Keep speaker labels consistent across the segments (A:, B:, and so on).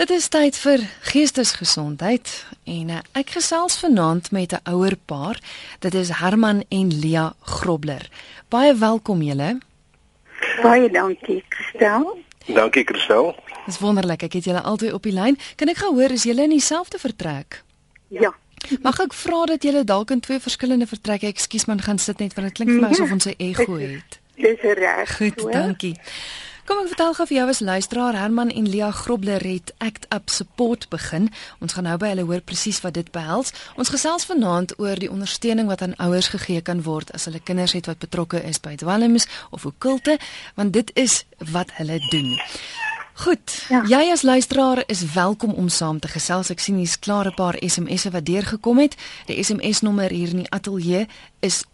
A: Dit is tyd vir geestesgesondheid en uh, ek gesels vanaand met 'n ouer paar. Dit is Herman en Lia Grobler. Baie welkom julle.
B: Baie dankie, Christel.
C: Dankie, Christel.
A: Dis wonderlik. Ek het julle albei op die lyn. Kan ek gou hoor is julle in dieselfde vertrek?
B: Ja.
A: Mag ek vra dat julle dalk in twee verskillende vertrekke, ekskuus man, gaan sit net want dit klink vir my asof ons 'n ego het.
B: Dis reg.
A: Goed,
B: hoor.
A: dankie. Kom ek vertel gou vir jou as luisteraar Herman en Lia Grobler het Act Up Support begin. Ons gaan nou by hulle hoor presies wat dit behels. Ons gesels vanaand oor die ondersteuning wat aan ouers gegee kan word as hulle kinders het wat betrokke is by dwelms of okkulte, want dit is wat hulle doen. Goed, ja. Jy as luisteraar is welkom om saam te gesels. Ek sien hier's klaar 'n paar SMS'e wat deurgekom het. Die SMS nommer hier in die ateljee is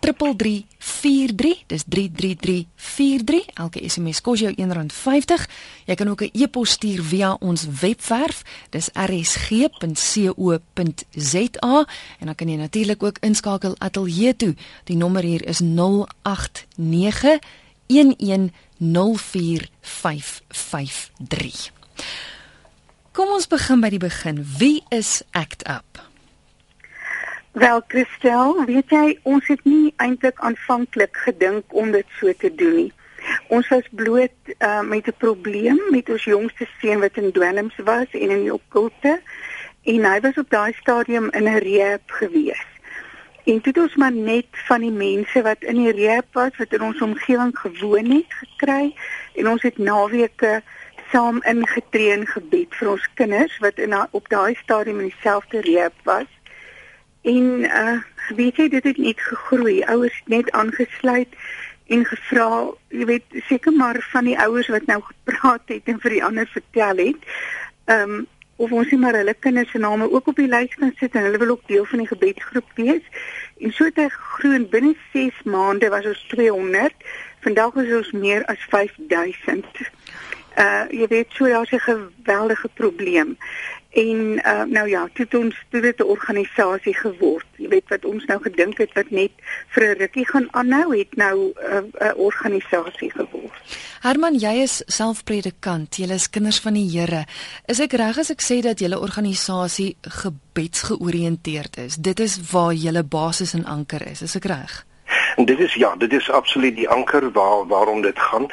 A: 3343 dis 33343 elke SMS kos jou R1.50 jy kan ook 'n e-pos stuur via ons webwerf dis rsg.co.za en dan kan jy natuurlik ook inskakel ateljee toe. Die nommer hier is 089 1104553 Kom ons begin by die begin. Wie is Act Up
B: Wel, Christel, weet jy, ons het nie eintlik aanvanklik gedink om dit so te doen nie. Ons was bloot uh, met 'n probleem met ons jongste seun wat in dwelms was en in die okkulte en hy was op daai stadium in 'n rehab gewees. En toe het ons maar net van die mense wat in die rehab was, wat in ons omgewing gewoon het gekry en ons het naweke saam ingetree en gebed vir ons kinders wat in a, op daai stadium in dieselfde rehab was. En uh weet jy dit het net gegroei. Ouers net aangesluit en gevra, jy weet, seker maar van die ouers wat nou gepraat het en vir die ander vertel het. Ehm um, of ons nie maar hulle kinders se name ook op die lys kan sit en hulle wil ook deel van die gebedsgroep wees. En so het hy gegroei en binne 6 maande was ons 200. Vandag is ons meer as 5000. Uh jy weet, so daar's 'n geweldige probleem. En uh, nou ja, toe het ons toe dit 'n organisasie geword. Jy weet wat ons nou gedink het wat net vir 'n rukkie gaan aanhou, het nou 'n uh, 'n organisasie geword.
A: Herman, jy is selfpredikant. Jy is kinders van die Here. Is ek reg as ek sê dat julle organisasie gebedsgeoriënteerd is? Dit is waar julle basis en anker is. Is ek reg?
C: En dit is ja, dit is absoluut die anker waar waarom dit gaan.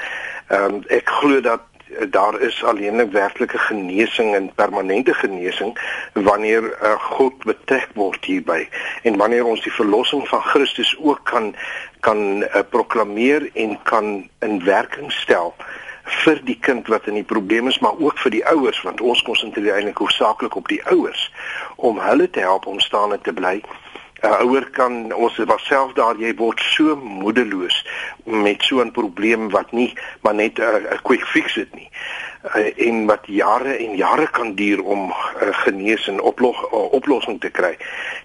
C: Ehm um, ek glo dat eh, daar is alleen 'n werklike genesing en permanente genesing wanneer uh, God betrek word hierby. En wanneer ons die verlossing van Christus ook kan kan uh, proklameer en kan in werking stel vir die kind wat in die probleem is maar ook vir die ouers want ons konsentreer eintlik hoofsaaklik op die ouers om hulle te help om staande te bly 'n uh, ouer kan ons was self daar jy word so moedeloos met so 'n probleem wat nie maar net 'n uh, quick fix het nie uh, en wat jare en jare kan duur om uh, genees en oplog, uh, oplossing te kry.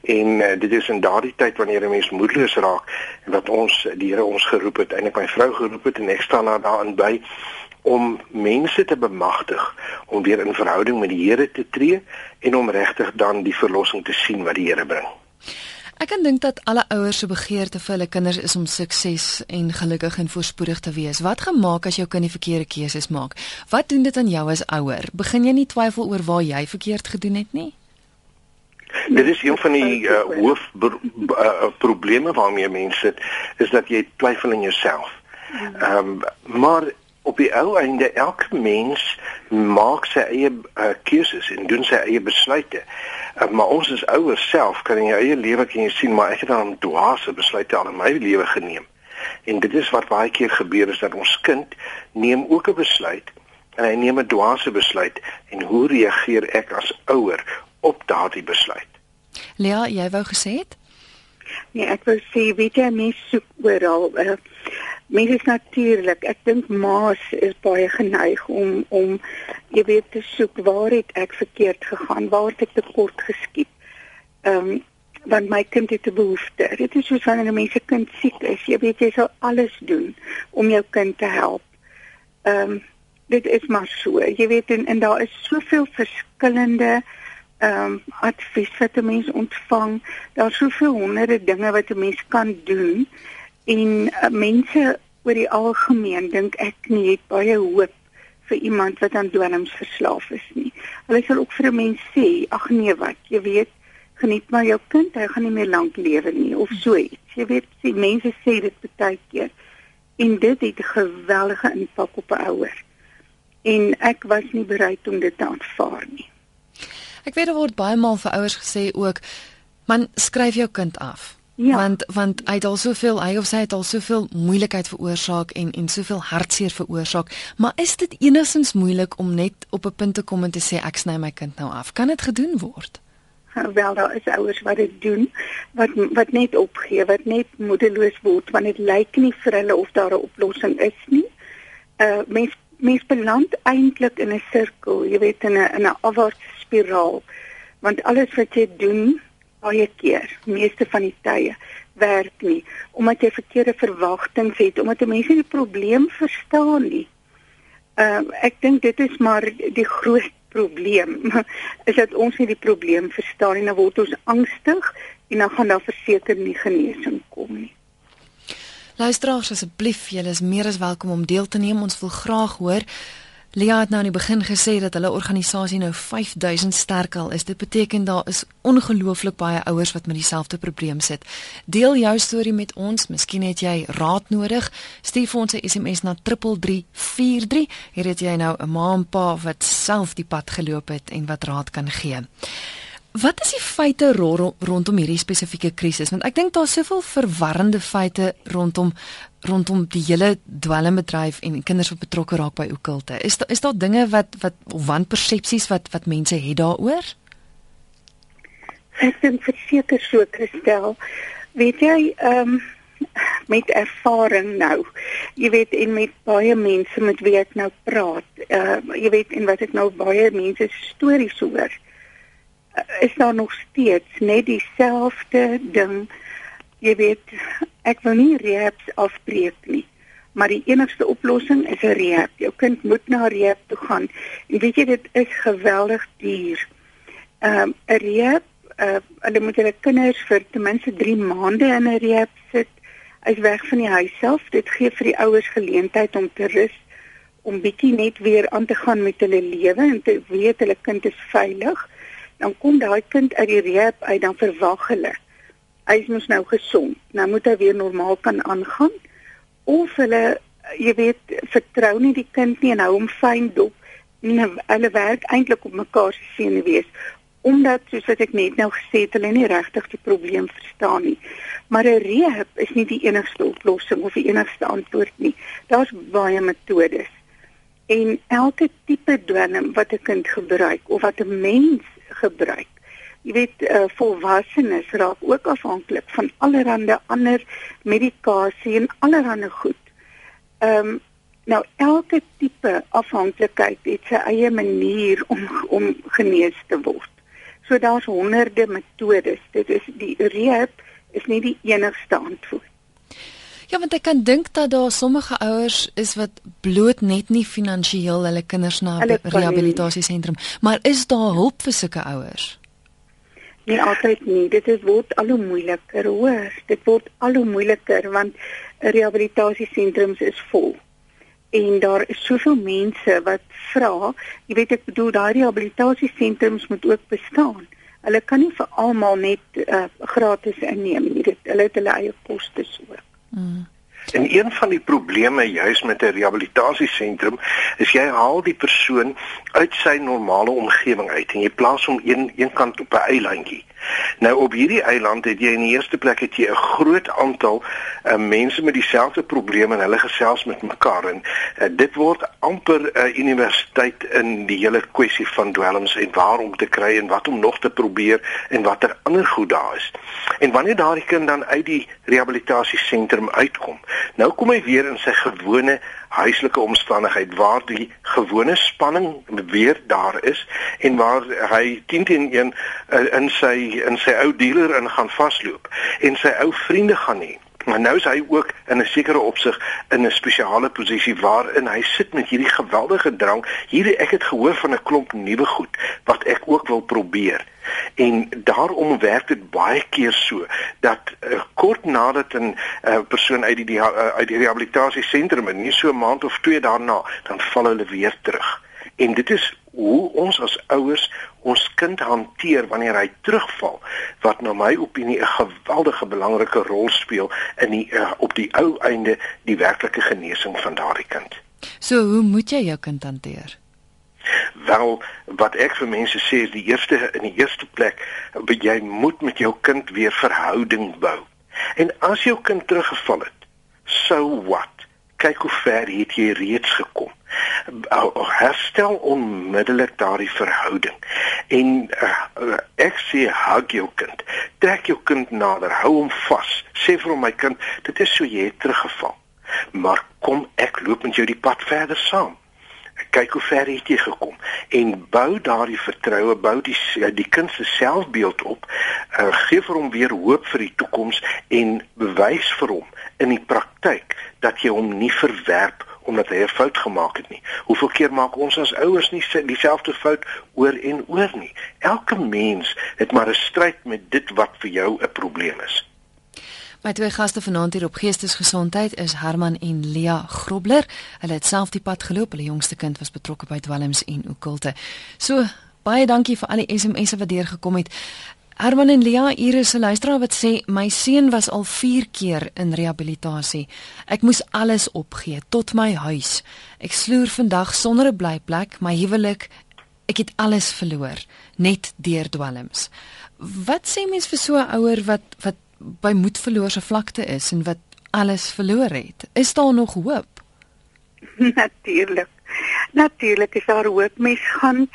C: En uh, dit is in daardie tyd wanneer 'n mens moedeloos raak wat ons die Here ons geroep het, eintlik my vrou geroep het en ek staan daar daarin by om mense te bemagtig om weer in verhouding met die Here te tree en om regtig dan die verlossing te sien wat die Here bring.
A: Ek kan dink dat alle ouers se begeerte vir hulle kinders is om sukses en gelukkig en voorspoedig te wees. Wat gemaak as jou kind die verkeerde keuses maak? Wat doen dit aan jou as ouer? Begin jy nie twyfel oor waar jy verkeerd gedoen het nie?
C: Dit is een van die uh, hoof uh, probleme waarmee mense sit, is dat jy twyfel in jouself. Ehm um, maar op die ou einde elke mens maak sy eie uh, keuses en doen sy eie besluite. Uh, maar ons as ouers self kan in jou eie lewe kan jy sien maar ek het dan dwaase besluite al in my lewe geneem. En dit is wat baie keer gebeur is dat ons kind neem ook 'n besluit en hy neem 'n dwaase besluit en hoe reageer ek as ouer op daardie besluit?
A: Lea, jy wou gesê het?
B: Nee, ek wil sê weet jy mense soek oral. Uh, mense is natuurlik. Ek dink ma's is baie geneig om om jy weet te soek waar het ek verkeerd gegaan? Waar het ek tekort geskiet? Ehm um, want my kind het 'n behoefte. Dit is soos wanneer 'n mens se kind siek is. Jy weet jy sal alles doen om jou kind te help. Ehm um, dit is maar so. Jy weet en, en daar is soveel verskillende ehm um, advies wat 'n mens ontvang. Daar's soveel honderde dinge wat 'n mens kan doen en uh, mense oor die algemeen dink ek nie het baie hoop vir iemand wat aan dwelms verslaaf is nie. Hulle sal ook vir 'n mens sê, ag nee wat, jy weet, geniet maar jou kind, hy gaan nie meer lank lewe nie of so iets. Jy weet, sê mense sê dit baie keer. En dit het 'n geweldige impak op 'n ouer. En ek was nie bereid om dit te aanvaar nie.
A: Ek weet daar word baie maal vir ouers gesê ook, man skryf jou kind af. Ja. Want want hy het al soveel hy of sy het al soveel moeilikheid veroorsaak en en soveel hartseer veroorsaak, maar is dit enigstens moeilik om net op 'n punt te kom en te sê ek sny my kind nou af? Kan dit gedoen word?
B: Wel daar is ouers wat dit doen wat wat net opgee, wat net moedeloos word want dit lyk nie vir hulle of daar 'n oplossing is nie. Uh mens mens beland eintlik in 'n sirkel, jy weet in 'n in 'n afwaartse spiraal. Want alles wat jy doen baie keer, meeste van die tye werk nie omdat jy verkeerde verwagtinge het, omdat mense die probleem verstaan nie. Uh, ek dink dit is maar die groot probleem is dat ons nie die probleem verstaan nie, dan word ons angstig en dan gaan daar verseker nie genesing kom nie.
A: Luisteraars asseblief, julle is meer as welkom om deel te neem. Ons wil graag hoor Lia het nou in die begin gesê dat hulle organisasie nou 5000 sterk al is. Dit beteken daar is ongelooflik baie ouers wat met dieselfde probleem sit. Deel jou storie met ons. Miskien het jy raad nodig. Stuur vir ons 'n SMS na 3343. Hier het jy nou 'n ma en pa wat self die pad geloop het en wat raad kan gee. Wat is die feite rondom hierdie spesifieke krisis? Want ek dink daar's soveel verwarrende feite rondom rondom die hele dwelmbedryf en kinders wat betrokke raak by okulte. Is daar is daar dinge wat wat wanpersepsies wat wat mense het daaroor?
B: Ek dink verseker so Christel. Weet jy, ehm um, met ervaring nou. Jy weet en met baie mense met wie ek nou praat. Uh, jy weet en wat ek nou baie mense stories hoor. Uh, is daar nog steeds net dieselfde ding. Jy weet ek wil nie rehabs afbreek nie maar die enigste oplossing is 'n rehab. Jou kind moet na rehab toe gaan. En weet jy dit is geweldig duur. Ehm, 'n um, rehab uh, hulle moet hulle kinders vir ten minste 3 maande in 'n rehab sit. Hy's weg van die huis self dit gee vir die ouers geleentheid om te rus om bietjie net weer aan te gaan met hulle lewe en te weet hulle kind is veilig dan kom daai kind uit die rehab uit dan verwag hulle hy is mos nou gesond. Nou moet hy weer normaal kan aangaan. Of hulle jy weet vertrou nie die kind nie en hou hom fyn dop. En hulle werk eintlik op mekaar se sene wees omdat soos wat ek net nou gesê het, hulle nie regtig die probleem verstaan nie. Maar 'n rehab is nie die enigste oplossing of die enigste antwoord nie. Daar's baie metodes. En elke tipe dwelm wat 'n kind gebruik of wat 'n mens gebruik jy weet uh, volwassenes raak ook afhanklik van allerlei ander medikasie en allerlei goed. Ehm um, nou elke tipe afhanklikheid het sy eie manier om om genees te word. So daar's honderde metodes. Dit is die rehab is nie die enigste antwoord.
A: Ja, want ek kan dink dat daar sommige ouers is wat bloot net nie finansiëel hulle kinders na 'n rehabilitasiesentrum, maar is daar hulp vir sulke ouers?
B: Nie altyd nie. Dit is word al hoe moeiliker, hoor. Dit word al hoe moeiliker want rehabilitasiesentrums is vol. En daar is soveel mense wat vra, jy weet ek bedoel daai rehabilitasiesentrums moet ook bestaan. Hulle kan nie vir almal net uh, gratis inneem nie. Dit hulle het hulle eie kostes ook. Mm.
C: En een van die probleme juis met 'n rehabilitasiesentrum is jy haal die persoon uit sy normale omgewing uit en jy plaas hom een een kant op 'n eilandjie. Nou op hierdie eiland het jy in die eerste plek het jy 'n groot aantal uh, mense met dieselfde probleme en hulle gesels met mekaar en uh, dit word amper 'n uh, universiteit in die hele kwessie van dwelms en waar om te kry en wat om nog te probeer en watter ander goed daar is. En wanneer daardie kind dan uit die rehabilitasiesentrum uitkom, nou kom hy weer in sy gewone huislike omstandigheid waar die gewone spanning weer daar is en waar hy 10 teen 1 uh, in sy in sy ou dealer in gaan vasloop en sy ou vriende gaan hê. Maar nou is hy ook in 'n sekere opsig in 'n spesiale posisie waarin hy sit met hierdie geweldige drang. Hierdie ek het gehoor van 'n klomp nuwe goed wat ek ook wil probeer. En daarom werk dit baie keer so dat uh, kort nadat 'n uh, persoon uit die, uh, uit die rehabilitasiesentrum en nie so 'n maand of twee daarna dan val hulle weer terug En dit is hoe ons as ouers ons kind hanteer wanneer hy terugval wat na my opinie 'n geweldige belangrike rol speel in die uh, op die ou einde die werklike genesing van daardie kind.
A: So hoe moet jy jou kind hanteer?
C: Wel wat ek vir mense sê is die eerste in die eerste plek jy moet met jou kind weer verhouding bou. En as jou kind teruggeval het, so what? Kyk hoe ver het jy reeds gekom. Herstel onmiddellik daardie verhouding. En uh, ek sê hug jou kind. Trek jou kind nader, hou hom vas. Sê vir hom my kind, dit is so jy het teruggeval. Maar kom ek loop met jou die pad verder saam kyk hoe ver het jy gekom en bou daardie vertroue bou die die kind se selfbeeld op uh, gee vir hom weer hoop vir die toekoms en bewys vir hom in die praktyk dat jy hom nie verwerp omdat hy 'n fout gemaak het nie. Hoeveel keer maak ons as ouers nie dieselfde fout oor en oor nie? Elke mens het maar 'n stryd met dit wat vir jou 'n probleem is.
A: My twee gaste vanaand hier op Geestesgesondheid is Herman en Lia Grobler. Hulle het self die pad geloop. Hulle jongste kind was betrokke by dwelms en okkulte. So, baie dankie vir al die SMS'e wat deurgekom het. Herman en Lia, hier is 'n luisteraar wat sê my seun was al 4 keer in rehabilitasie. Ek moes alles opgee tot my huis. Ek sloer vandag sonder 'n blyplek, my huwelik, ek het alles verloor net deur dwelms. Wat sê mens vir so 'n ouer wat wat by moedverloorse vlakte is en wat alles verloor het. Is daar nog hoop?
B: Natuurlik. Natuurlik is daar hoop. Mens gaan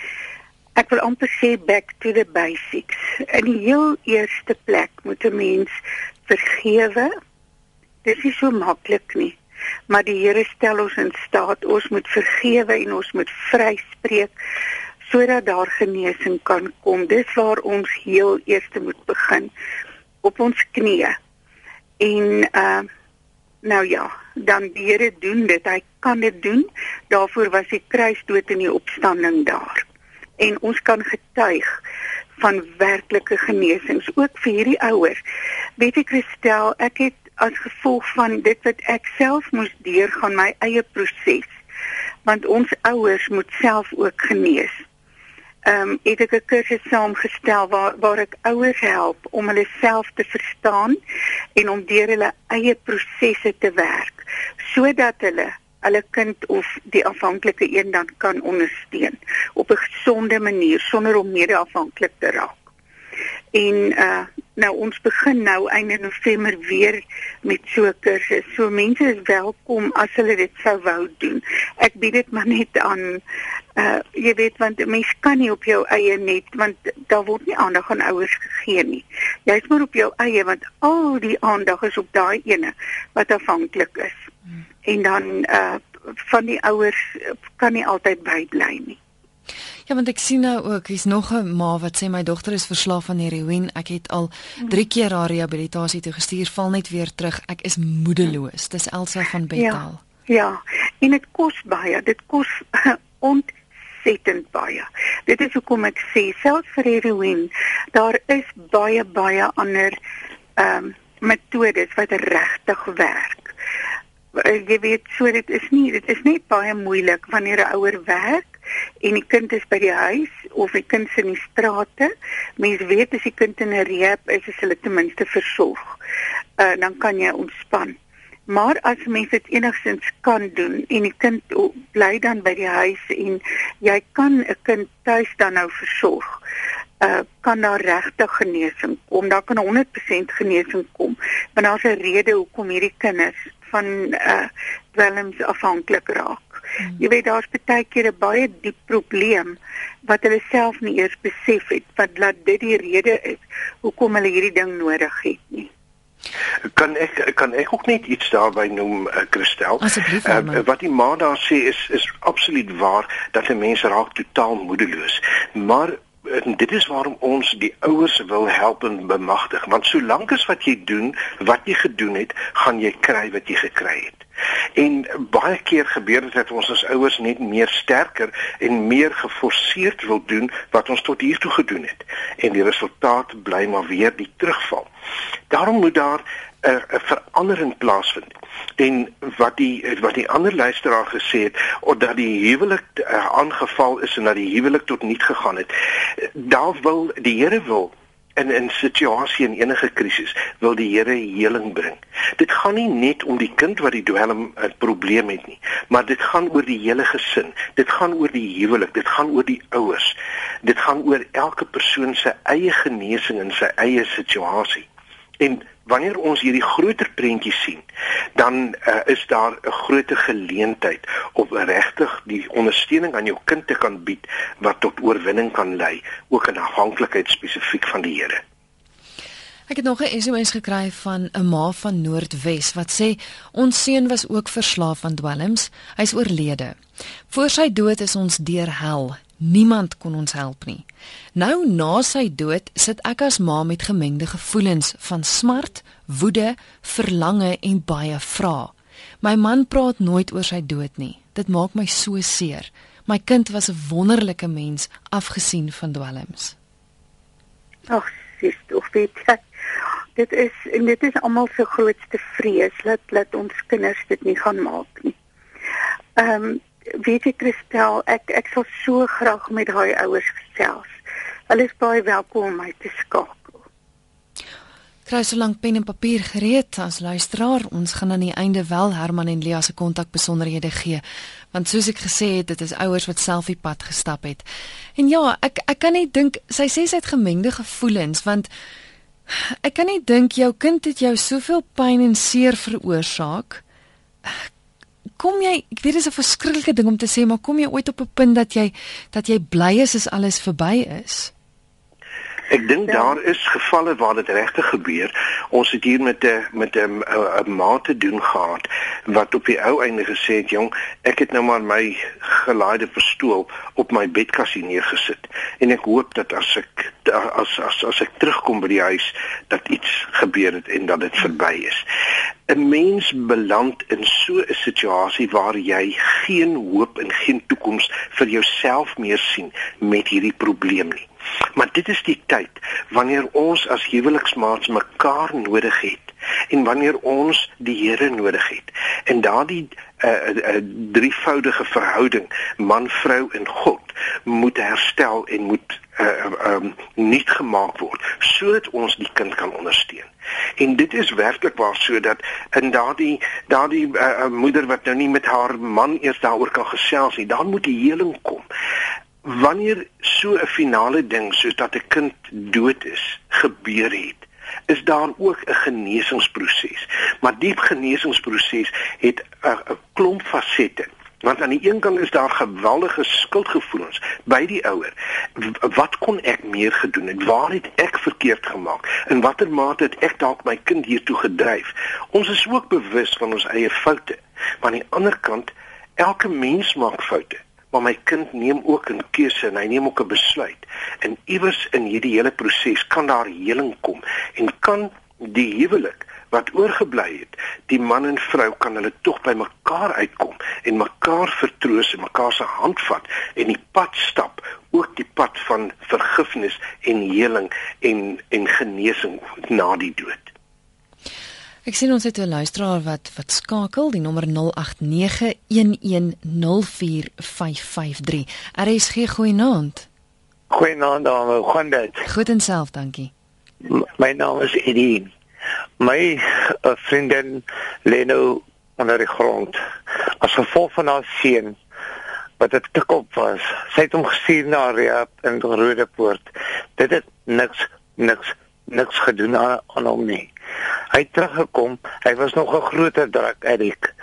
B: ek wil amper sê back to the basics. In die heel eerste plek moet 'n mens vergewe. Dit is so maklik nie. Maar die Here stel ons in staat ons moet vergewe en ons moet vryspreek sodat daar genesing kan kom. Dis waar ons heel eers moet begin op ons knieë. En uh nou ja, dan die Here doen dit. Hy kan dit doen. Daarvoor was die kruisdood en die opstanding daar. En ons kan getuig van werklike genesings ook vir hierdie ouers. Weet ek Christel, ek het as gevolg van dit wat ek self moes deurgaan my eie proses want ons ouers moet self ook genees ehm um, het ek 'n kursus saamgestel waar waar ek ouers help om hulle self te verstaan en om deur hulle eie prosesse te werk sodat hulle hulle kind of die afhanklike een dan kan ondersteun op 'n gesonde manier sonder om mede-afhanklik te raak. En uh nou ons begin nou einde November weer met so 'n kursus. So mense is welkom as hulle dit sou wou doen. Ek bied dit maar net aan uh jy weet want mens kan nie op jou eie net want daar word nie aandag aan ouers gegee nie. Jy's maar op jou eie want al die aandag is op daai ene wat afhanklik is. Hmm. En dan uh van die ouers kan nie altyd bybly nie.
A: Ja, want ek sien nou ook, hier's nog 'n ma wat sê my dogter is verslaaf aan heroïne. Ek het al 3 keer haar rehabilitasie toe gestuur, val net weer terug. Ek is moedeloos. Dis Elsa van Bethel.
B: Ja. Ja. En dit kos baie. Dit kos ont ontsettend baie. Dit is hoekom ek sê selfs vir heroïne, daar is baie baie ander ehm um, metodes wat regtig werk. Uh, jy weet so dit is nie dit is net baie moeilik wanneer 'n ouer werk en die kind is by die huis of die kind is in die strate. Mense weet as die kind in 'n rehab is, is hulle ten minste versorg. Uh dan kan jy ontspan. Maar as mens dit enigstens kan doen en die kind bly dan by die huis en jy kan 'n kind tuis dan nou versorg, uh kan daar regtig genesing kom. Daar kan 100% genesing kom. Want daar's 'n rede hoekom hierdie kinders van uh dwelms afhanklik raak. Hmm. Jy weet daar's baie keer 'n baie diep probleem wat hulle self nie eers besef het wat laat dit die rede is hoekom hulle hierdie ding nodig het nie.
C: Kan ek kan ek ook net iets daarby noem uh, Christel?
A: Asseblief. Uh,
C: wat die ma daar sê is is absoluut waar dat 'n mens raak totaal moedeloos. Maar en dit is waarom ons die ouers wil help en bemagtig want solank as wat jy doen wat jy gedoen het gaan jy kry wat jy gekry het En baie keer gebeur dit dat ons as ouers net meer sterker en meer geforseerd wil doen wat ons tot hier toe gedoen het. En die resultaat bly maar weer die terugval. Daarom moet daar 'n verandering plaasvind. En wat die wat die ander luisteraar gesê het, of dat die huwelik uh, aangeval is en dat die huwelik tot niet gegaan het. Daar wil die Here wil in 'n situasie en enige krisis wil die Here heling bring. Dit gaan nie net om die kind wat die dwelm 'n probleem het nie, maar dit gaan oor die hele gesin. Dit gaan oor die huwelik, dit gaan oor die ouers. Dit gaan oor elke persoon se eie genesing in sy eie situasie. En wanneer ons hierdie groter prentjie sien, dan uh, is daar 'n groot geleentheid om regtig die ondersteuning aan jou kind te kan bied wat tot oorwinning kan lei, ook in afhanklikheid spesifiek van die Here.
A: Ek het nog 'n SMS gekry van 'n ma van Noordwes wat sê ons seun was ook verslaaf aan dwelms. Hy's oorlede. Voor sy dood is ons deur hel. Niemand kon ons help nie. Nou na sy dood sit ek as ma met gemengde gevoelens van smart, woede, verlange en baie vrae. My man praat nooit oor sy dood nie. Dit maak my so seer. My kind was 'n wonderlike mens afgesien van dwelms.
B: Ag, sis, of weet jy, dit is en dit is almal se grootste vrees dat dat ons kinders dit nie gaan maak nie. Ehm um, weet jy Christel, ek ek sal so graag met daai ouers gesels. Hulle is baie welkom om my te skakel.
A: Kry so lank pen en papier gereed as luisteraar. Ons gaan aan die einde wel Herman en Lia se kontakbesonderhede gee. Want soos ek gesê het, dit is ouers wat self die pad gestap het. En ja, ek ek kan net dink sy sê sy het gemengde gevoelens want ek kan net dink jou kind het jou soveel pyn en seer veroorsaak kom jy ek weet dit is 'n verskriklike ding om te sê maar kom jy ooit op 'n punt dat jy dat jy bly is as alles verby is
C: Ek dink ja. daar is gevalle waar dit regtig gebeur. Ons het hier met 'n met 'n 'n ma te doen gehad wat op die ou einde gesê het, "Jong, ek het nou maar my gelaaide pistool op my bedkassie neergesit en ek hoop dat as ek as as as ek terugkom by die huis dat iets gebeur het en dat dit verby is." 'n Mens beland in so 'n situasie waar jy geen hoop en geen toekoms vir jouself meer sien met hierdie probleem nie. Maar dit is die tyd wanneer ons as huweliksmaats mekaar nodig het en wanneer ons die Here nodig het. En daardie 'n uh, eh, uh, eh, uh, drievoudige verhouding man, vrou en God moet herstel en moet uh, um, nie gemaak word sodat ons die kind kan ondersteun. En dit is werklik waar sodat in daardie daardie uh, moeder wat nou nie met haar man eers daaroor kan gesels nie, dan moet die heling kom wanneer so 'n finale ding soos dat 'n kind dood is gebeur het is daar ook 'n genesingsproses maar die genesingsproses het 'n klomp fasette. Want aan die een kant is daar geweldige skuldgevoelens by die ouer wat kon ek meer gedoen het? Waar het ek verkeerd gemaak? In watter mate het ek dalk my kind hiertoe gedryf? Ons is ook bewus van ons eie foute. Maar aan die ander kant elke mens maak foute maar my kind neem ook 'n keuse en hy neem ook 'n besluit. En iewers in hierdie hele proses kan daar heling kom en kan die huwelik wat oorgebly het, die man en vrou kan hulle tog by mekaar uitkom en mekaar vertroos en mekaar se hand vat en die pad stap, ook die pad van vergifnis en heling en en genesing na die dood.
A: Ek sien ons het 'n luisteraar wat wat skakel die nommer 0891104553. RSG goeienaand.
D: Goeienaand dame, hoe gaan dit?
A: Goed en self, dankie.
D: M my naam is Edie. My uh, vriendin Leno onder die grond as gevolg van haar seun wat dit te kop was. Sy het hom gestuur na rehab in Rodepoort. Dit het niks niks niks gedoen aan, aan hom nie. Hy het teruggekom. Hy was nog 'n groter druk addict.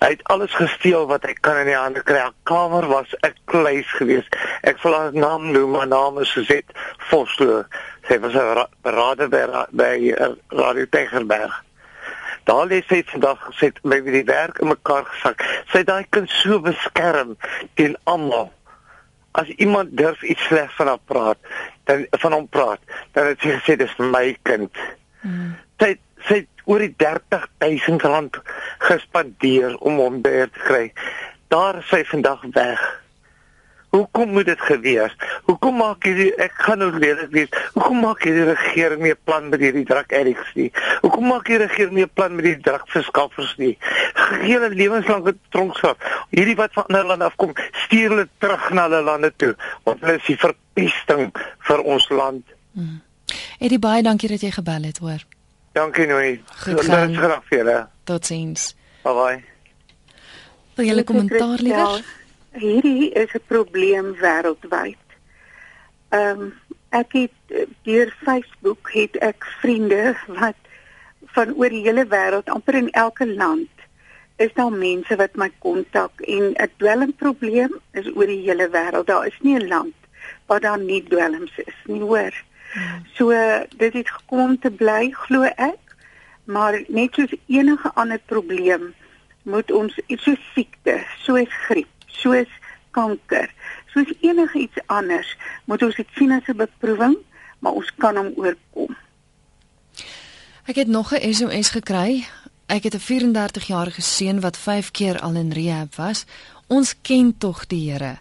D: Hy het alles gesteel wat hy kan in die hande kry. Haar kamer was 'n kluis geweest. Ek wil haar naam noem, maar naam is geset Vosloo. Sy was 'n berader by by Radio Tegerberg. Daar lê sy vandag gesit met die werk in mekaar gesak. Sy het daai kind so beskerm teen almal. As iemand durf iets sleg van haar praat, dan van hom praat, dan het sy gesê dis my kind. Sy sy oor die 30000 rand gespandeer om hom daar te kry. Daar is sy vandag weg. Hoekom moet dit gebeur? Hoekom maak hierdie ek gaan nou lelik wees. Hoekom maak hierdie regering nie 'n plan met hierdie drug addicts nie? Hoekom maak hierdie regering nie 'n plan met die drugverskaffers nie? Hele lewenslange tronkstraf. Hierdie wat van ander lande afkom, stuur hulle terug na hulle lande toe. Want hulle is die verpesting vir ons land.
A: Hmm. Eddie baie dankie dat jy gebel het, hoor.
D: Dankie Nooi.
A: Goed gaan.
D: Graag vir julle.
A: Totsiens.
D: Bye bye.
A: Wil jy 'n kommentaar liewer?
B: Hierdie is 'n probleem wêreldwyd. Ehm um, ek het deur Facebook het ek vriende wat van oor die hele wêreld, amper in elke land, is daar mense wat my kontak en 'n dwelmprobleem is oor die hele wêreld. Daar is nie 'n land waar daar nie dwelms is nie, hoor. So dit het gekom om te bly, glo ek. Maar net soos enige ander probleem moet ons iets so siekte, soos griep, soos kanker, soos enigiets anders, moet ons dit sien as 'n beproewing, maar ons kan hom oorkom.
A: Ek het nog 'n SMS gekry. Ek het 'n 34-jarige seun wat 5 keer al in rehab was. Ons ken tog die Here.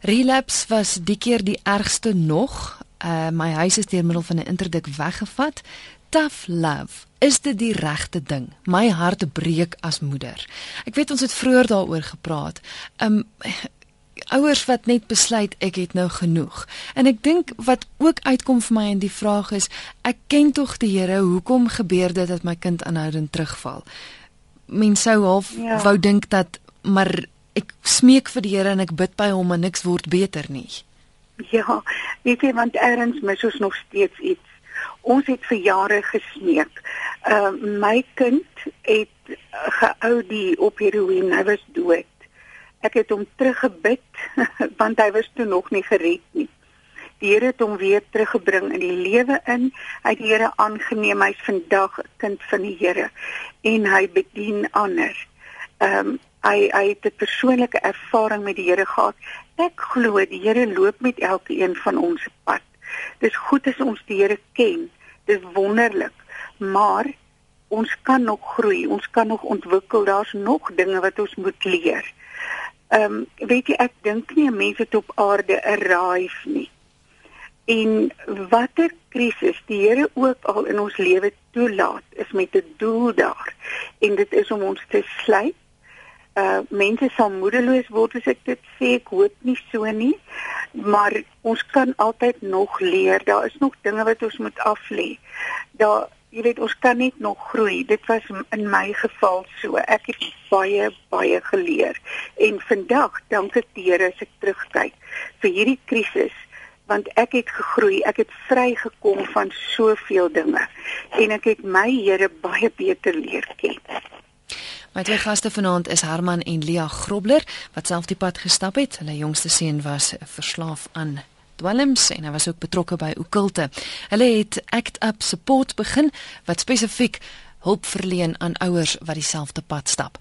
A: Relapse was die keer die ergste nog. Uh my huis is deur middel van 'n interdik weggevat. Tough love. Is dit die regte ding? My hart breek as moeder. Ek weet ons het vroeër daaroor gepraat. Um ouers wat net besluit ek het nou genoeg. En ek dink wat ook uitkom vir my in die vraag is, ek ken tog die Here, hoekom gebeur dit dat my kind aanhoudend terugval? Mens sou half ja. wou dink dat maar ek smeek vir die Here en ek bid by hom en niks word beter nie.
B: Ja, weet jy want erns mis ons nog steeds iets. Ons het vir jare gesmeek. Uh, my kind het gehou die op heroïne, hy was dood Ek het hom teruggebid want hy was toe nog nie gered nie. Die Here het hom weer teruggebring in die lewe in. Hy het die Here aangeneem. Hy's vandag 'n kind van die Here en hy bedien ander. Ehm um, hy hy het 'n persoonlike ervaring met die Here gehad. Ek glo die Here loop met elkeen van ons pad. Dis goed as ons die Here ken. Dis wonderlik. Maar ons kan nog groei, ons kan nog ontwikkel. Daar's nog dinge wat ons moet leer. Ehm um, weet jy ek dink nie 'n mens het op aarde raai nie. En watter krisis die Here ook al in ons lewe toelaat, is met 'n doel daar. En dit is om ons te sluit. Uh mense sal moedeloos word as ek dit sê, ek hoop nie so nie. Maar ons kan altyd nog leer. Daar is nog dinge wat ons moet aflê. Daar jy weet ons kan net nog groei. Dit was in my geval so. Ek het baie baie geleer en vandag dank ek die Here as ek terugkyk vir hierdie krisis want ek het gegroei. Ek het vrygekom van soveel dinge en ek het my Here baie beter leer ken.
A: My twee gaste vanaand is Herman en Lia Grobler wat self die pad gestap het. Hulle jongste seun was verslaaf aan dwelms en hy was ook betrokke by okulte. Hulle het Act Up Support begin wat spesifiek hulp verleen aan ouers wat dieselfde pad stap.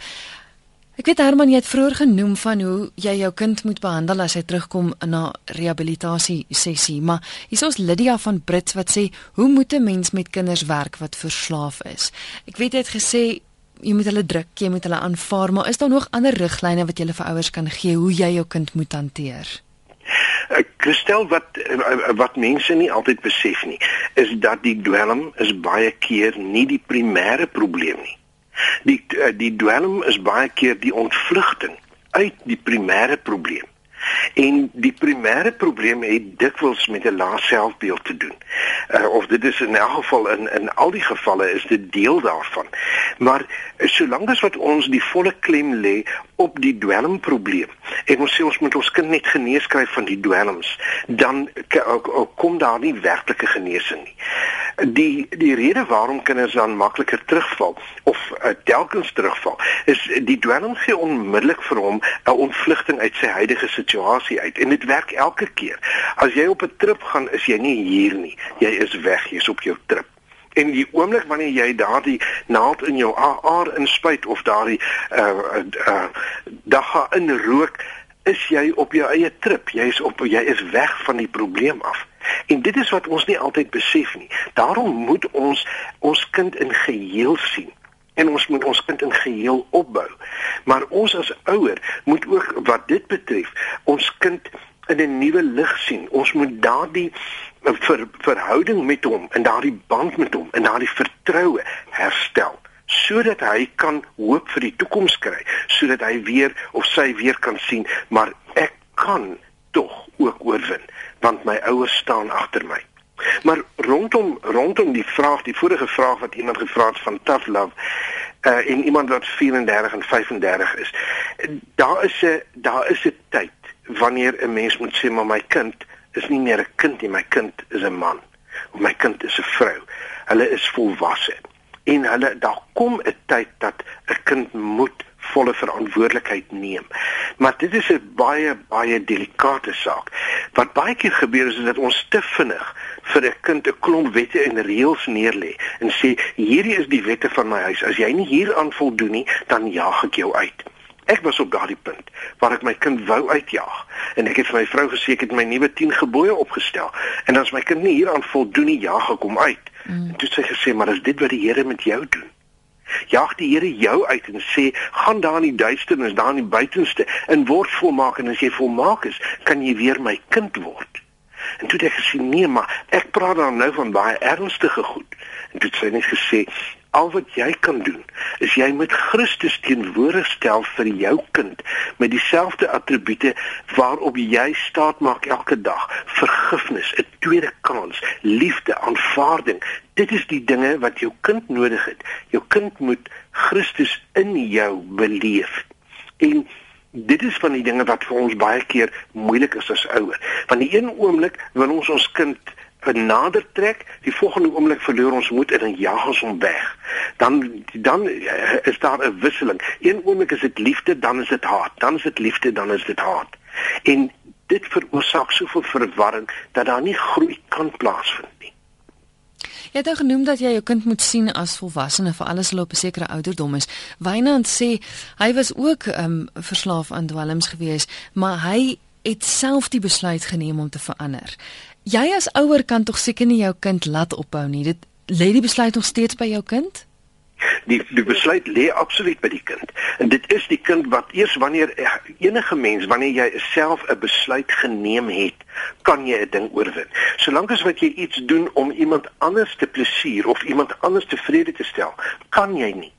A: Ek weet Herman jy het vroeër genoem van hoe jy jou kind moet behandel as hy terugkom na rehabilitasie sessie, maar hier is ons Lydia van Brits wat sê, "Hoe moet 'n mens met kinders werk wat verslaaf is?" Ek weet jy het gesê jy moet hulle druk, jy moet hulle aanvaar, maar is daar nog ander riglyne wat jy vir ouers kan gee hoe jy jou kind moet hanteer?
C: Kristel wat wat mense nie altyd besef nie, is dat die dwelm is baie keer nie die primêre probleem nie. Die die dwelm is baie keer die ontvlugting uit die primêre probleem. En die primêre probleem het dikwels met 'n lae selfbeeld te doen. Uh, of dit is in elk geval in in al die gevalle is dit deel daarvan. Maar solank as wat ons die volle klem lê op die dwelmprobleem en ons sê ons moet ons kind net genees kry van die dwelms, dan kom daar nie werklike genesing nie die die rede waarom kinders dan makliker terugval of uh, telkens terugval is die dwelm gee onmiddellik vir hom 'n ontvlugting uit sy huidige situasie uit en dit werk elke keer. As jy op 'n trip gaan is jy nie hier nie. Jy is weg jy's op jou trip. En die oomblik wanneer jy daardie naald in jou aar inspuit of daardie uh uh dag gaan inrook is jy op jou eie trip. Jy's op jy is weg van die probleem af. En dit is wat ons nie altyd besef nie. Daarom moet ons ons kind in geheel sien. En ons moet ons kind in geheel opbou. Maar ons as ouer moet ook wat dit betref, ons kind in 'n nuwe lig sien. Ons moet daardie eh, ver, verhouding met hom en daardie band met hom en daardie vertroue herstel sodat hy kan hoop vir die toekoms kry, sodat hy weer of sy weer kan sien, maar ek kan tog ook oorwin want my ouers staan agter my. Maar rondom rondom die vraag, die vorige vraag wat iemand gevra het van tough love, uh en iemand wat 34 en 35 is. Daar is 'n daar is 'n tyd wanneer 'n mens moet sê maar my kind is nie meer 'n kind nie, my kind is 'n man. Of my kind is 'n vrou. Hulle is volwasse. En hulle daar kom 'n tyd dat 'n kind moet volle verantwoordelikheid neem. Maar dit is 'n baie baie delikate saak. Wat baie keer gebeur is, is dat ons te vinnig vir 'n kind 'n klomp wette en reëls neerlê en sê hierdie is die wette van my huis. As jy nie hieraan voldoen nie, dan jaag ek jou uit. Ek was op daardie punt waar ek my kind wou uitjaag en ek het vir my vrou gesê ek het my nuwe 10 gebooie opgestel en as my kind nie hieraan voldoen nie, jaag ek hom uit. Mm. En toe sê sy gesê, "Maar is dit wat die Here met jou doen?" Jag die Here jou uit en sê, "Gaan daar in die duisternis, daar in die buitenste en word volmaak en as jy volmaak is, kan jy weer my kind word." En toe het ek gesê, "Nee, maar ek praat dan nou van baie ernstige goed." En toe het sy net gesê, al wat jy kan doen is jy moet Christus teenwoordig stel vir jou kind met dieselfde attribute waarop jy staat maak elke dag. Vergifnis 'n tweede kans liefde aanvaarding. Dit is die dinge wat jou kind nodig het. Jou kind moet Christus in jou beleef. En Dit is van die dinge wat vir ons baie keer moeilik is as ouers. Want die een oomblik wil ons ons kind benader trek, die volgende oomblik verloor ons moed en dan jaag ons hom weg. Dan dan eh, is daar 'n wisseling. Een oomblik is dit liefde, dan is dit haat. Dan is dit liefde, dan is dit haat. En dit veroorsaak soveel verwarring dat daar nie groei kan plaasvind nie.
A: Jy het nou genoem dat jy jou kind moet sien as volwassene vir alles hulle op 'n sekere ouderdom is. Wynand sê hy was ook um, verslaaf aan dwelms gewees, maar hy het self die besluit geneem om te verander. Jy as ouer kan tog seker nie jou kind laat ophou nie. Dit lê die besluit nog steeds by jou kind?
C: Die die besluit lê absoluut by die kind. En dit is die kind wat eers wanneer enige mens wanneer jy self 'n besluit geneem het, kan jy 'n ding oorwin. Solank as wat jy iets doen om iemand anders te plesier of iemand anders tevrede te stel, kan jy nie.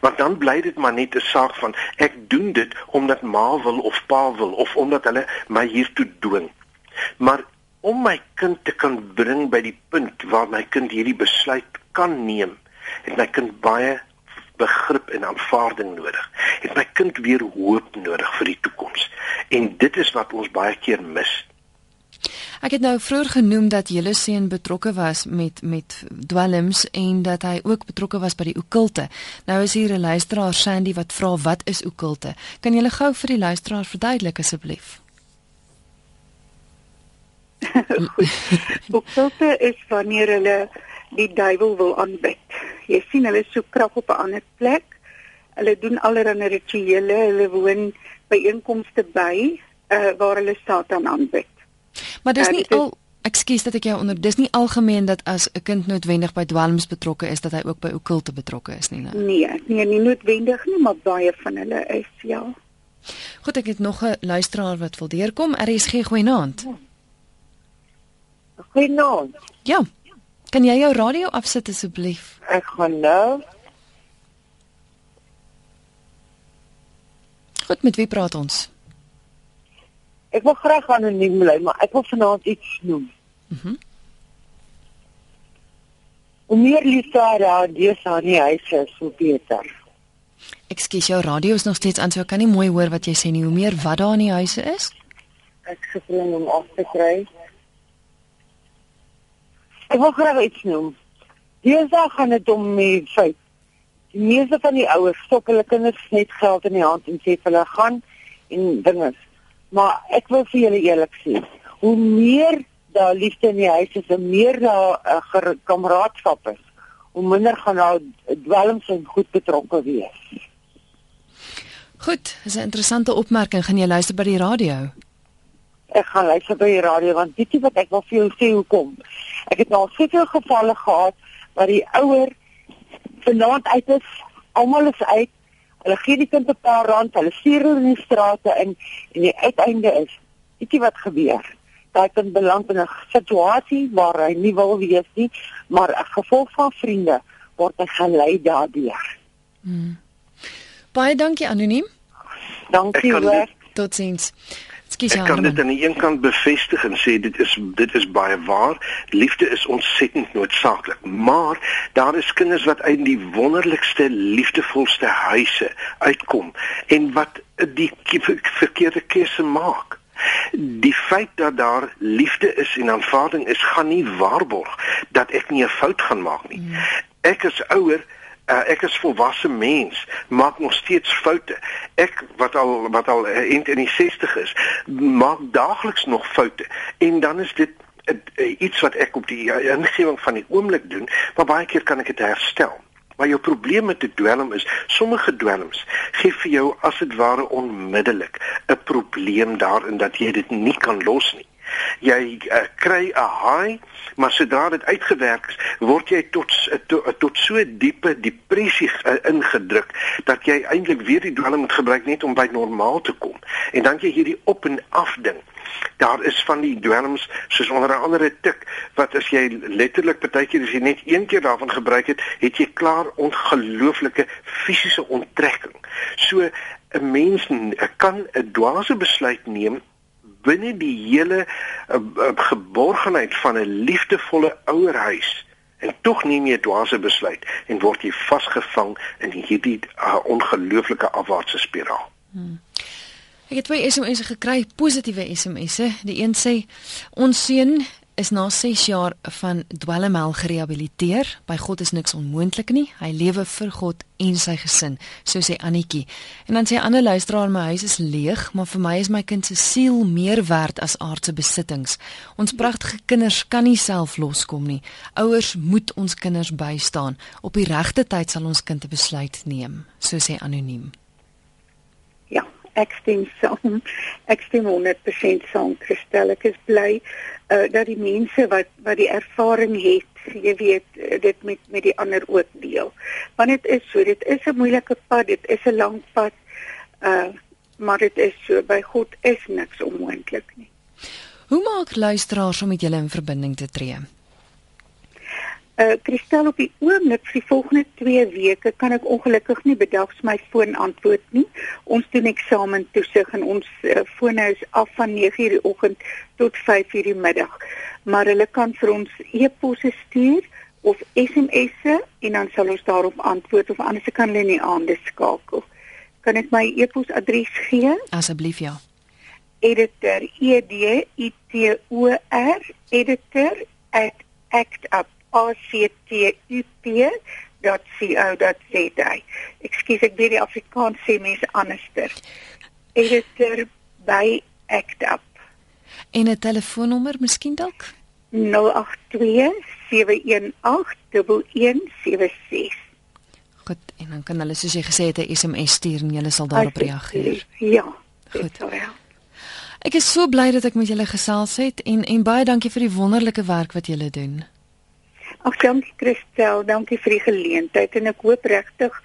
C: Want dan bly dit maar net 'n saak van ek doen dit omdat ma wil of pa wil of omdat hulle my hiertoe dwing. Maar om my kind te kan bring by die punt waar my kind hierdie besluit kan neem, het my kind baie begrip en aanvaarding nodig. Het my kind weer hoop nodig vir die toekoms. En dit is wat ons baie keer mis.
A: Ek het nou vroeër genoem dat julle seun betrokke was met met dwelms en dat hy ook betrokke was by die okkulte. Nou is hier 'n luisteraar Sandy wat vra wat is okkulte? Kan jy gou vir die luisteraar verduidelik asseblief?
B: Okkulte is wanneer hulle die duiwel wil aanbid. Jy sien hulle soek krag op 'n ander plek. Hulle doen allerlei rituele, hulle woon by einkomste by uh, waar hulle Satan aanbid.
A: Maar dis uh, nie al Ekskuus dat ek jou onder dis nie algemeen dat as 'n kind noodwendig by dwelms betrokke is dat hy ook by okkulte betrokke is nie.
B: Nou. Nee, nee, nie noodwendig nie, maar baie van hulle is ja.
A: Goed, ek het nog 'n luisteraar wat wil deurkom. RSG goeienaand. Ja.
E: Goeienaand.
A: Ja. Kan jy jou radio afsit asseblief?
E: Ek gaan nou.
A: Goed, met wie praat ons?
E: Ek wil graag anoniem bly, maar ek wil vanaand iets noem. Mhm. Mm Hoe meer daar is aan die huis is, hoe beter.
A: Ekskuus, jou radio is nog steeds aan, so ek kan nie mooi hoor wat jy sê nie. Hoe meer wat daar in die huise is?
E: Ek sukkel om af te kry. Ek wil graag iets noem. Hierdag gaan dit om die feit. Die meeste van die ouers stop hulle kinders net geld in die hand en sê hulle gaan en dinge. Maar ek wil vir julle eerlik sê, hoe meer daar liefde in die huis is, hoe meer daar 'n uh, kameraadskap is, hoe minder gaan daar dwelms en goed betrokke wees.
A: Goed, dis 'n interessante opmerking. Gaan jy luister by die radio?
E: Ek gaan luister by die radio want weet jy wat ek wil vir jou sê hoekom? Ek het nou soveel gevalle gehad waar die ouer vanaand uit is almal is uit. Hulle gee die kind 'n paar rand, hulle stuur hulle in die strate in en die uiteinde is ietsie wat gebeur. Daai kind beland in 'n situasie waar hy nie wil wees nie, maar as gevolg van vriende word hy gelei daardeur.
A: Hmm. Baie dankie anoniem.
E: Dankie hoor.
A: Totsiens.
C: Ekskuus Ek kan dit aan die een kant bevestig en sê dit is dit is baie waar. Liefde is ontsettend noodsaaklik, maar daar is kinders wat uit die wonderlikste, liefdevolste huise uitkom en wat die verkeerde keuse maak. Die feit dat daar liefde is en aanvaarding is, gaan nie waarborg dat ek nie 'n fout gaan maak nie. Hmm. Ek as ouer uh, ek is volwasse mens, maak nog steeds foute. Ek wat al wat al uh, in die 60 is, maak daagliks nog foute. En dan is dit uh, iets wat ek op die ingewing van die oomblik doen, maar baie keer kan ek dit herstel. Maar jou probleem met die dwelm is, sommige dwelms gee vir jou as dit ware onmiddellik 'n probleem daarin dat jy dit nie kan los nie jy uh, kry 'n high maar sodra dit uitgewerk is word jy tot uh, to, uh, tot so diepe depressie uh, ingedruk dat jy eintlik weer die dwelm moet gebruik net om by normaal te kom. En dan jy hierdie op en af ding. Daar is van die dwelms soos onder andere tik wat as jy letterlik partykeer as jy net een keer daarvan gebruik het het jy klaar ongelooflike fisiese onttrekking. So 'n mens kan 'n dwaase besluit neem binne die hele uh, uh, geborgenheid van 'n liefdevolle ouerhuis en tog neem jy 'n dwaase besluit en word jy vasgevang in hierdie uh, ongelooflike afwaartse spiraal. Hmm.
A: Ek het twee SMS'e gekry, positiewe SMS'e. Die een sê ons seun is na 6 jaar van dwelmhel gerehabiliteer. By God is niks onmoontlik nie. Hy lewe vir God en sy gesin, so sê Annetjie. En dan sê 'n ander luisteraar, my huis is leeg, maar vir my is my kind se siel meer werd as aardse besittings. Ons pragtige kinders kan nie self loskom nie. Ouers moet ons kinders bystaan. Op die regte tyd sal ons kind 'n besluit neem, so sê anoniem.
B: Ek stem saam. Ek stem 100% saam, Christel. Ek is bly uh, dat die mense wat wat die ervaring het, jy weet, dit met met die ander ook deel. Want dit is so, dit is 'n moeilike pad, dit is 'n lang pad. Uh maar dit is so by God is niks onmoontlik nie.
A: Hoe maak luisteraars om met julle in verbinding te tree?
B: Uh Christel op die oomblik vir die volgende 2 weke kan ek ongelukkig nie bedags my foon antwoord nie. Ons doen eksamen toesig en ons uh, foon is af van 9:00 die oggend tot 5:00 die middag. Maar hulle kan vir ons e-posse stuur of SMS'e en dan sal ons daarop antwoord of anders kan hulle nie aan skakel. Kan ek my e-posadres gee?
A: Asseblief ja.
B: Editor E D I T O R editor @actup actup.co.za. Ekskuus, ek weet die Afrikaans sê mense anderster. Editor by ActUp.
A: En 'n telefoonnommer miskien dalk?
B: 082 718
A: Goed, en dan kan hulle soos jy gesê het 'n SMS stuur en jy sal daarop reageer.
B: Ja. Goed.
A: Ek is so bly dat ek met julle gesels het en en baie dankie vir die wonderlike werk wat julle doen.
B: Ag dankie Christel, dankie vir die geleentheid en ek hoop regtig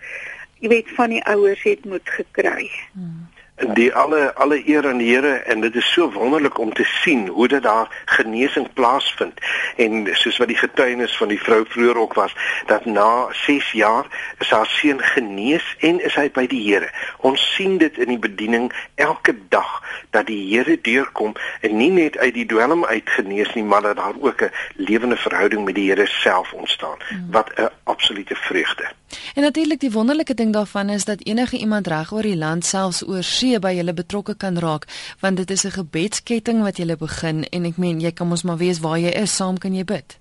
B: jy weet van die ouers het moed gekry. Hmm
C: die alle alle eer aan die Here en dit is so wonderlik om te sien hoe dit daar genesing plaasvind en soos wat die getuienis van die vrou vroeër ook was dat na 6 jaar is haar seun genees en is hy by die Here. Ons sien dit in die bediening elke dag dat die Here deurkom en nie net uit die dwelm uit genees nie maar dat daar ook 'n lewende verhouding met die Here self ontstaan hmm. wat 'n absolute vreugde.
A: En natuurlik die wonderlike ding daarvan is dat enige iemand reg oor die land selfs oor see by julle betrokke kan raak want dit is 'n gebedsketting wat julle begin en ek meen jy kan mos maar weet waar jy is saam kan jy bid.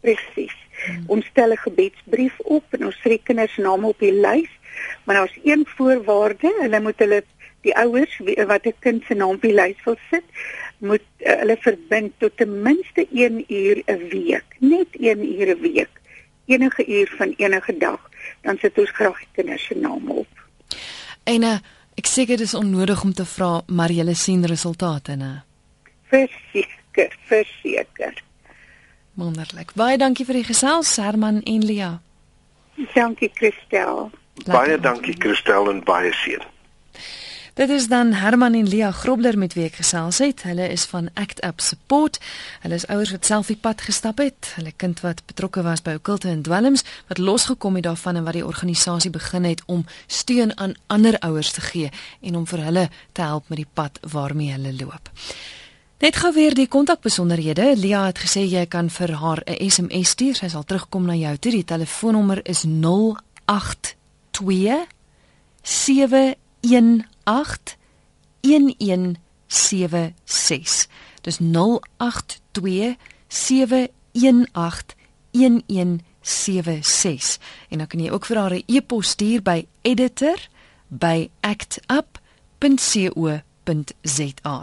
B: Presies. Hmm. Ons stel 'n gebedsbrief op en ons skryf kinders name op die lys, maar daar's een voorwaarde, hulle moet hulle die ouers wat 'n kind se naam op die lys wil sit, moet uh, hulle verbind tot ten minste 1 uur 'n week, net 1 uur 'n week. Enige uur van enige dag, dan sit ons graag die kinders se name op.
A: En uh, Ek seker dit is onnodig om te vra, maar jy sien resultate, né?
B: Verseker, verseker.
A: Wonderlik. Baie dankie vir die gesels, Herman en Lia.
B: Dankie, Christel.
C: Baie dankie Christel en baie seën.
A: Dit is dan Herman en Lia Grobler met wie ek gesels het. Hulle is van Act Up Support. Hulle is ouers wat self die pad gestap het. Hulle kind wat betrokke was by okulte en dwelms wat losgekom het daarvan en wat die organisasie begin het om steun aan ander ouers te gee en om vir hulle te help met die pad waarmee hulle loop. Net gou weer die kontakbesonderhede. Lia het gesê jy kan vir haar 'n SMS stuur. Sy sal terugkom na jou toe. Die telefoonnommer is 082 7 08911766. Dis 0827181176. En dan kan jy ook vir haar 'n e-pos stuur by editor@actup.co.za.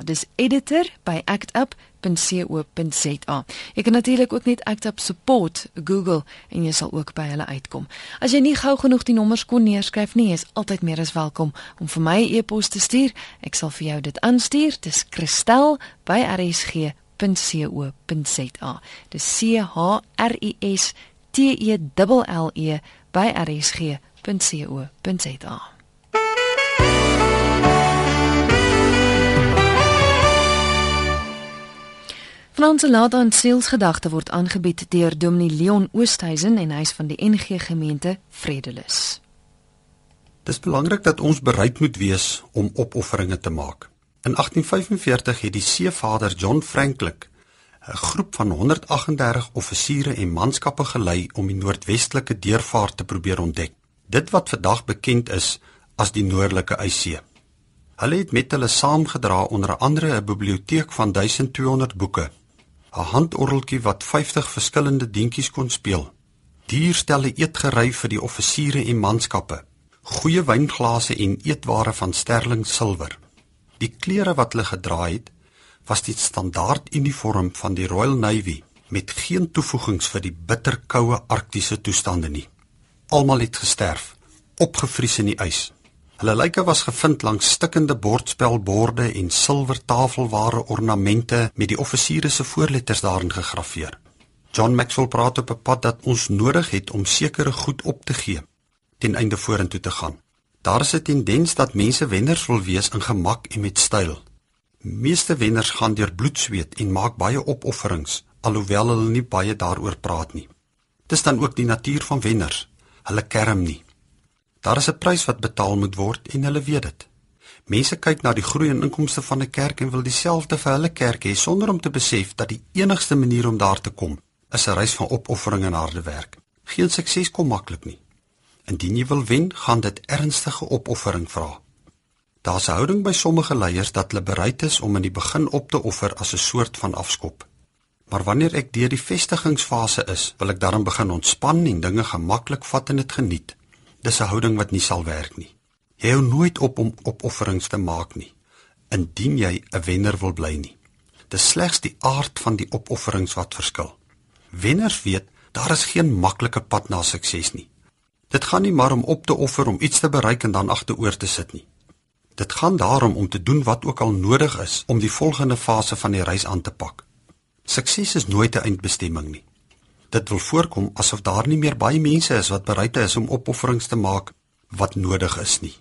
A: Dis editor@actup.co.za www.actup.co.za. Jy kan natuurlik ook net Actup support Google en jy sal ook by hulle uitkom. As jy nie gou genoeg die nommers kon neerskryf nie, is altyd meer as welkom om vir my 'n e e-pos te stuur. Ek sal vir jou dit aanstuur. Dis kristel@rsg.co.za. Dis C H R I S T E L L E by rsg.co.za. Vanaand se laat aan sielsgedagte word aangebied deur Dominee Leon Oosthuizen en hy's van die NG Gemeente Vredelus.
F: Dit is belangrik dat ons bereid moet wees om opofferinge te maak. In 1845 het die seevader John Franklin 'n groep van 138 offisiere en manskappe gelei om die noordwestelike deurvaart te probeer ontdek. Dit wat vandag bekend is as die Noordelike Ysee. Hulle het met hulle saamgedra onder andere 'n biblioteek van 1200 boeke 'n handorgeltjie wat 50 verskillende dingetjies kon speel. Dierstelle eetgerei vir die offisiere en manskappe. Goeie wynglase en eetware van sterling silwer. Die klere wat hulle gedra het, was die standaard uniform van die Royal Navy met geen toevoegings vir die bitterkoue arktiese toestande nie. Almal het gesterf, opgevries in die ys. Hulle lyke was gevind langs stikkende bordspelborde en silwer tafelware ornamente met die offisiere se voorletters daarin gegraveer. John Maxwell praat op 'n pad dat ons nodig het om sekere goed op te gee ten einde vorentoe te gaan. Daar is 'n tendens dat mense wenners wil wees in gemak en met styl. Meeste wenners gaan deur bloed sweet en maak baie opofferings alhoewel hulle nie baie daaroor praat nie. Dis dan ook die natuur van wenners. Hulle kerm nie. Daar is 'n prys wat betaal moet word en hulle weet dit. Mense kyk na die groei in inkomste van 'n kerk en wil dieselfde vir hulle kerk hê sonder om te besef dat die enigste manier om daar te kom is 'n reis van opoffering en harde werk. Geen sukses kom maklik nie. Indien jy wil wen, gaan dit ernstige opoffering vra. Daar's 'n houding by sommige leiers dat hulle bereid is om in die begin op te offer as 'n soort van afskop. Maar wanneer ek deur die vestigingsfase is, wil ek daarin begin ontspan en dinge gemaklik vat en dit geniet. Dis 'n houding wat nie sal werk nie. Jy hou nooit op om opofferings te maak nie indien jy 'n wenner wil bly nie. Dis slegs die aard van die opofferings wat verskil. Wenners weet daar is geen maklike pad na sukses nie. Dit gaan nie maar om op te offer om iets te bereik en dan agteroor te sit nie. Dit gaan daarom om te doen wat ook al nodig is om die volgende fase van die reis aan te pak. Sukses is nooit 'n eindbestemming nie. Dit wil voorkom asof daar nie meer baie mense is wat bereid is om opofferings te maak wat nodig is nie.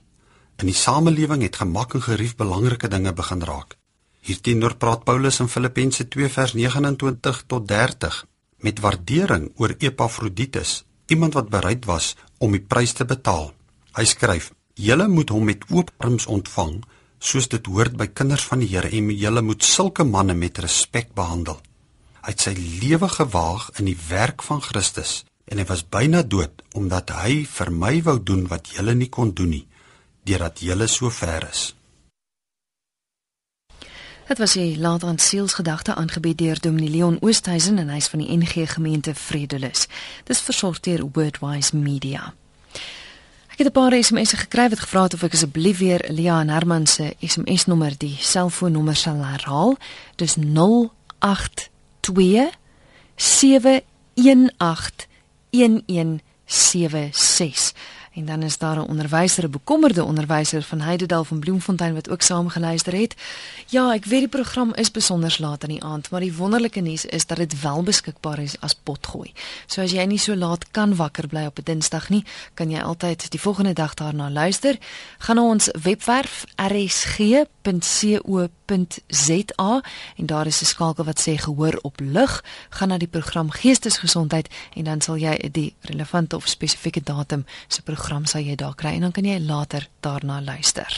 F: In die samelewing het gemak en gerief belangrike dinge begin raak. Hierteenoor praat Paulus in Filippense 2 vers 29 tot 30 met waardering oor Epafroditus, iemand wat bereid was om die prys te betaal. Hy skryf: "Julle moet hom met oop arms ontvang, soos dit hoort by kinders van die Here en julle moet sulke manne met respek behandel." Hy het sy lewe gewaag in die werk van Christus en hy was byna dood omdat hy vir my wou doen wat julle nie kon doen nie deurdat julle so ver is.
A: Dit was die laat aan sielsgedagte aangebied deur Dominee Leon Oosthuizen en hy's van die NG gemeente Vredelus. Dis versorg deur Wordwise Media. Ek het 'n paar SMS'e gekry wat gevra het of ek asseblief weer Lia en Herman se SMS nommer die selfoonnommer sal herhaal. Dis 08 07181176 en dan is daar 'n onderwyser, 'n bekommerde onderwyser van Heidedal van Bloemfontein wat ook saam geluister het. Ja, ek weet die program is besonder laat in die aand, maar die wonderlike nuus is dat dit wel beskikbaar is as potgooi. So as jy nie so laat kan wakker bly op 'n Dinsdag nie, kan jy altyd die volgende dag daarna luister. Gaan na ons webwerf rsg.co.za en daar is 'n skakel wat sê gehoor op lig. Gaan na die program Geestesgesondheid en dan sal jy die relevante of spesifieke datum se program sal jy daar kry en dan kan jy later daarna luister.